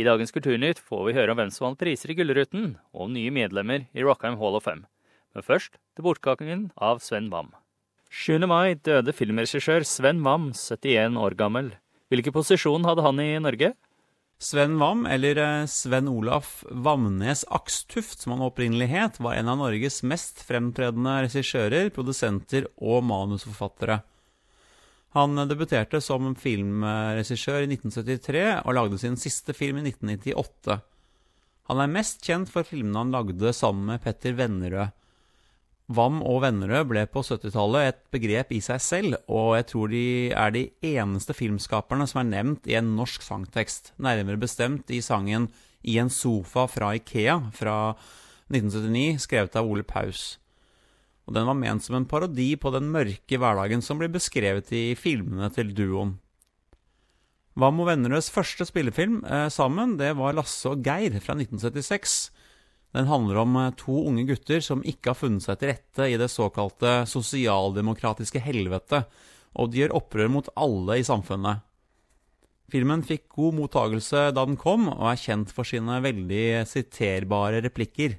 I dagens Kulturnytt får vi høre om hvem som vant priser i Gullruten, og om nye medlemmer i Rockheim Hall of Fame. Men først til bortgangen av Sven Wam. 7. mai døde filmregissør Sven Wam, 71 år gammel. Hvilken posisjon hadde han i Norge? Sven Wam, eller eh, Sven Olaf Vamnes Akstuft, som han opprinnelig het, var en av Norges mest fremtredende regissører, produsenter og manusforfattere. Han debuterte som filmregissør i 1973 og lagde sin siste film i 1998. Han er mest kjent for filmene han lagde sammen med Petter Vennerød. Vam og Vennerød ble på 70-tallet et begrep i seg selv, og jeg tror de er de eneste filmskaperne som er nevnt i en norsk sangtekst, nærmere bestemt i sangen I en sofa fra Ikea fra 1979, skrevet av Ole Paus og den var ment som en parodi på den mørke hverdagen som blir beskrevet i filmene til duoen. Hva og Vennerøds første spillefilm eh, sammen, det var Lasse og Geir fra 1976. Den handler om eh, to unge gutter som ikke har funnet seg til rette i det såkalte sosialdemokratiske helvete, og de gjør opprør mot alle i samfunnet. Filmen fikk god mottagelse da den kom, og er kjent for sine veldig siterbare replikker.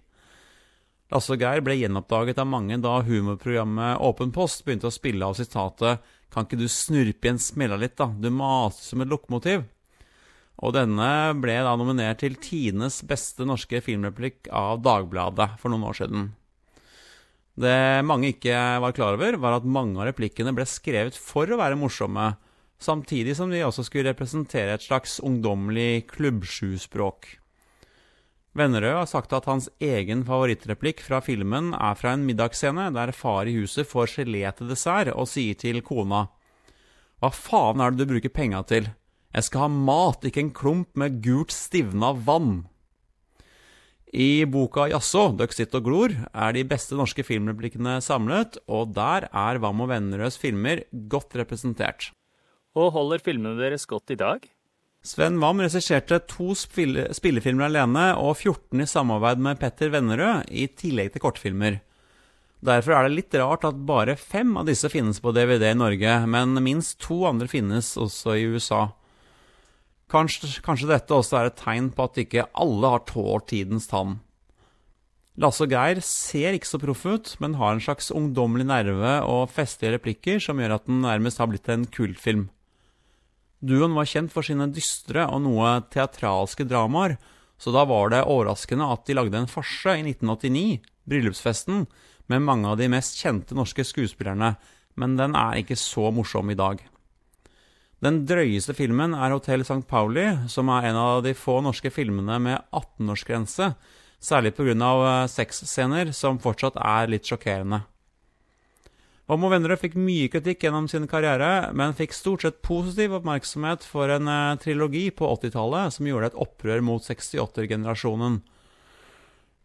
Lasse og Geir ble gjenoppdaget av mange da humorprogrammet Åpen post begynte å spille av sitatet 'Kan ikke du snurpe igjen smella litt, da? Du maser som et lokomotiv'. Og denne ble da nominert til tidenes beste norske filmreplikk av Dagbladet for noen år siden. Det mange ikke var klar over, var at mange av replikkene ble skrevet for å være morsomme, samtidig som de også skulle representere et slags ungdommelig klubbsjuspråk. Vennerød har sagt at hans egen favorittreplikk fra filmen er fra en middagsscene der far i huset får gelé til dessert og sier til kona Hva faen er det du bruker penga til? Jeg skal ha mat, ikke en klump med gult stivna vann. I boka Jaså, døkk sitt og glor er de beste norske filmreplikkene samlet, og der er Vam og Vennerøds filmer godt representert. Og holder filmene deres godt i dag? Sven Wam regisserte to spille spillefilmer alene og 14 i samarbeid med Petter Vennerød, i tillegg til kortfilmer. Derfor er det litt rart at bare fem av disse finnes på DVD i Norge, men minst to andre finnes også i USA. Kanskje, kanskje dette også er et tegn på at ikke alle har tålt tidens tann. Lasse og Geir ser ikke så proff ut, men har en slags ungdommelig nerve og festlige replikker som gjør at den nærmest har blitt en kultfilm. Duoen var kjent for sine dystre og noe teatralske dramaer, så da var det overraskende at de lagde en farse i 1989, Bryllupsfesten, med mange av de mest kjente norske skuespillerne, men den er ikke så morsom i dag. Den drøyeste filmen er Hotell St. Pauli, som er en av de få norske filmene med 18-årsgrense, særlig pga. Eh, sexscener som fortsatt er litt sjokkerende. Homo Vennerød fikk mye kritikk gjennom sin karriere, men fikk stort sett positiv oppmerksomhet for en eh, trilogi på 80-tallet som gjorde et opprør mot 68-generasjonen.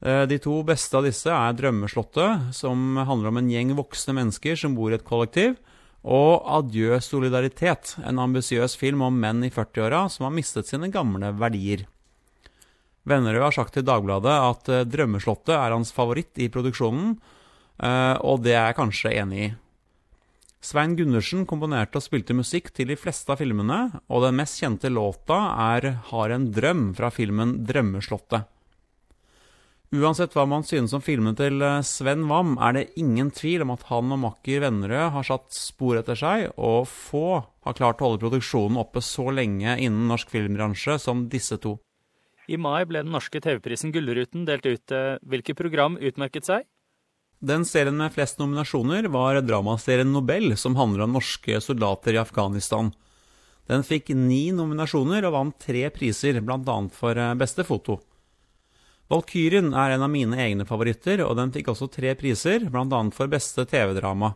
Eh, de to beste av disse er 'Drømmeslottet', som handler om en gjeng voksne mennesker som bor i et kollektiv, og 'Adjø solidaritet', en ambisiøs film om menn i 40-åra som har mistet sine gamle verdier. Vennerød har sagt til Dagbladet at uh, 'Drømmeslottet' er hans favoritt i produksjonen, og det er jeg kanskje enig i. Svein Gundersen komponerte og spilte musikk til de fleste av filmene, og den mest kjente låta er 'Har en drøm' fra filmen 'Drømmeslottet'. Uansett hva man synes om filmen til eh, Sven Wam, er det ingen tvil om at han og makker Vennerød har satt spor etter seg, og få har klart å holde produksjonen oppe så lenge innen norsk filmbransje som disse to. I mai ble den norske TV-prisen Gullruten delt ut. Hvilke program utmerket seg? Den serien med flest nominasjoner var dramaserien Nobel, som handler om norske soldater i Afghanistan. Den fikk ni nominasjoner og vant tre priser, bl.a. for eh, beste foto. Valkyrien er en av mine egne favoritter, og den fikk også tre priser, bl.a. for beste TV-drama.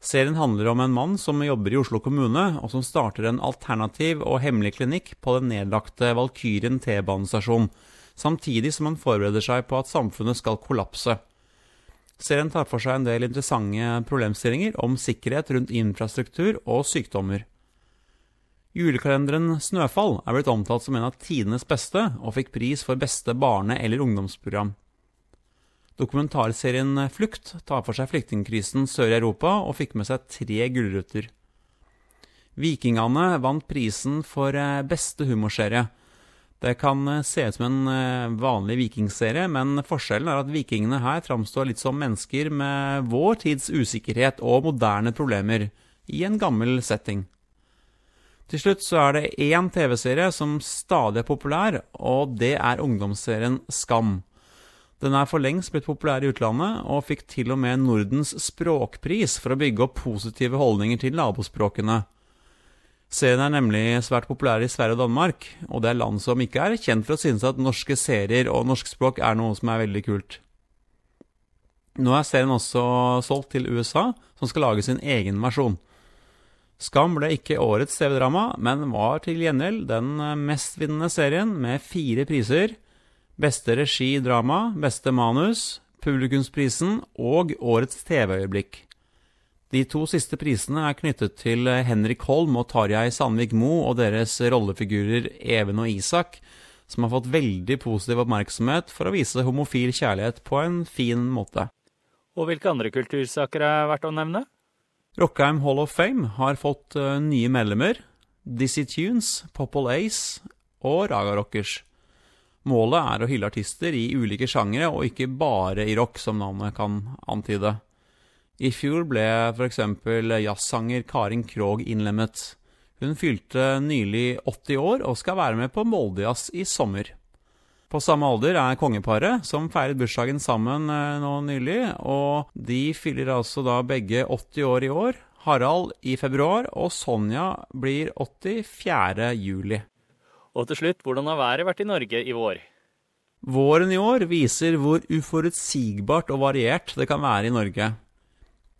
Serien handler om en mann som jobber i Oslo kommune, og som starter en alternativ og hemmelig klinikk på den nedlagte Valkyrien T-banestasjon, samtidig som han forbereder seg på at samfunnet skal kollapse. Serien tar for seg en del interessante problemstillinger om sikkerhet rundt infrastruktur og sykdommer. Julekalenderen Snøfall er blitt omtalt som en av tidenes beste, og fikk pris for beste barne- eller ungdomsprogram. Dokumentarserien Flukt tar for seg flyktningkrisen sør i Europa, og fikk med seg tre gullruter. Vikingane vant prisen for eh, beste humorserie. Det kan eh, se ut som en eh, vanlig vikingserie, men forskjellen er at vikingene her framstår litt som mennesker med vår tids usikkerhet og moderne problemer, i en gammel setting. Til slutt så er det én TV-serie som stadig er populær, og det er ungdomsserien Skam. Den er for lengst blitt populær i utlandet, og fikk til og med Nordens språkpris for å bygge opp positive holdninger til nabospråkene. Serien er nemlig svært populær i Sverige og Danmark, og det er land som ikke er kjent for å synes at norske serier og norskspråk er noe som er veldig kult. Nå er serien også solgt til USA, som skal lage sin egen versjon. Skam ble ikke årets TV-drama, men var til gjengjeld den mestvinnende serien med fire priser. Beste regi i drama, beste manus, publikumsprisen og årets TV-øyeblikk. De to siste prisene er knyttet til Henrik Holm og Tarjei Sandvik Mo og deres rollefigurer Even og Isak, som har fått veldig positiv oppmerksomhet for å vise homofil kjærlighet på en fin måte. Og hvilke andre kultursaker er verdt å nevne? Rockheim Hall of Fame har fått uh, nye medlemmer. Dizzie Tunes, Popple Ace og Raga Rockers. Målet er å hylle artister i ulike sjangere, og ikke bare i rock, som navnet kan antyde. I fjor ble f.eks. jazzsanger Karin Krogh innlemmet. Hun fylte nylig 80 år og skal være med på Moldejazz i sommer. På samme alder er kongeparet, som feiret bursdagen sammen eh, nå nylig. Og de fyller altså da begge 80 år i år. Harald i februar, og Sonja blir 80 4. juli. Og til slutt, hvordan har været vært i Norge i vår? Våren i år viser hvor uforutsigbart og variert det kan være i Norge.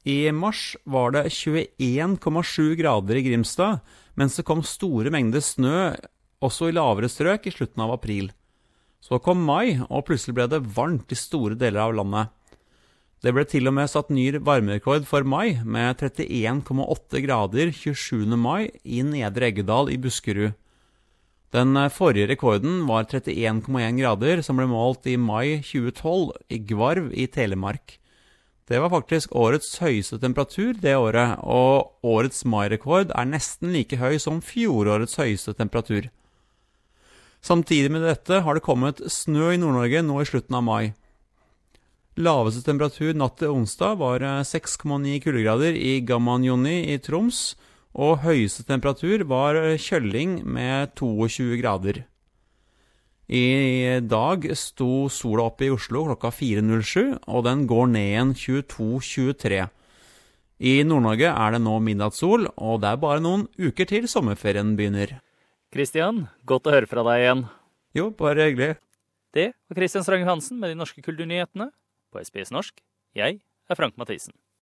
I mars var det 21,7 grader i Grimstad, mens det kom store mengder snø også i lavere strøk i slutten av april. Så kom mai, og plutselig ble det varmt i store deler av landet. Det ble til og med satt ny varmerekord for mai, med 31,8 grader 27. mai i Nedre Eggedal i Buskerud. Den forrige rekorden var 31,1 grader, som ble målt i mai 2012 i Gvarv i Telemark. Det var faktisk årets høyeste temperatur det året, og årets mai-rekord er nesten like høy som fjorårets høyeste temperatur. Samtidig med dette har det kommet snø i Nord-Norge nå i slutten av mai. Laveste temperatur natt til onsdag var 6,9 kuldegrader i Gamanjoni i Troms, og høyeste temperatur var Kjølling med 22 grader. I dag sto sola opp i Oslo klokka 4.07, og den går ned igjen 22.23. I Nord-Norge er det nå middagssol, og det er bare noen uker til sommerferien begynner. Kristian, godt å høre fra deg igjen. Jo, bare hyggelig. Det var Kristian Strang Hansen med de norske kulturnyhetene på SBS norsk. Jeg er Frank Mathisen.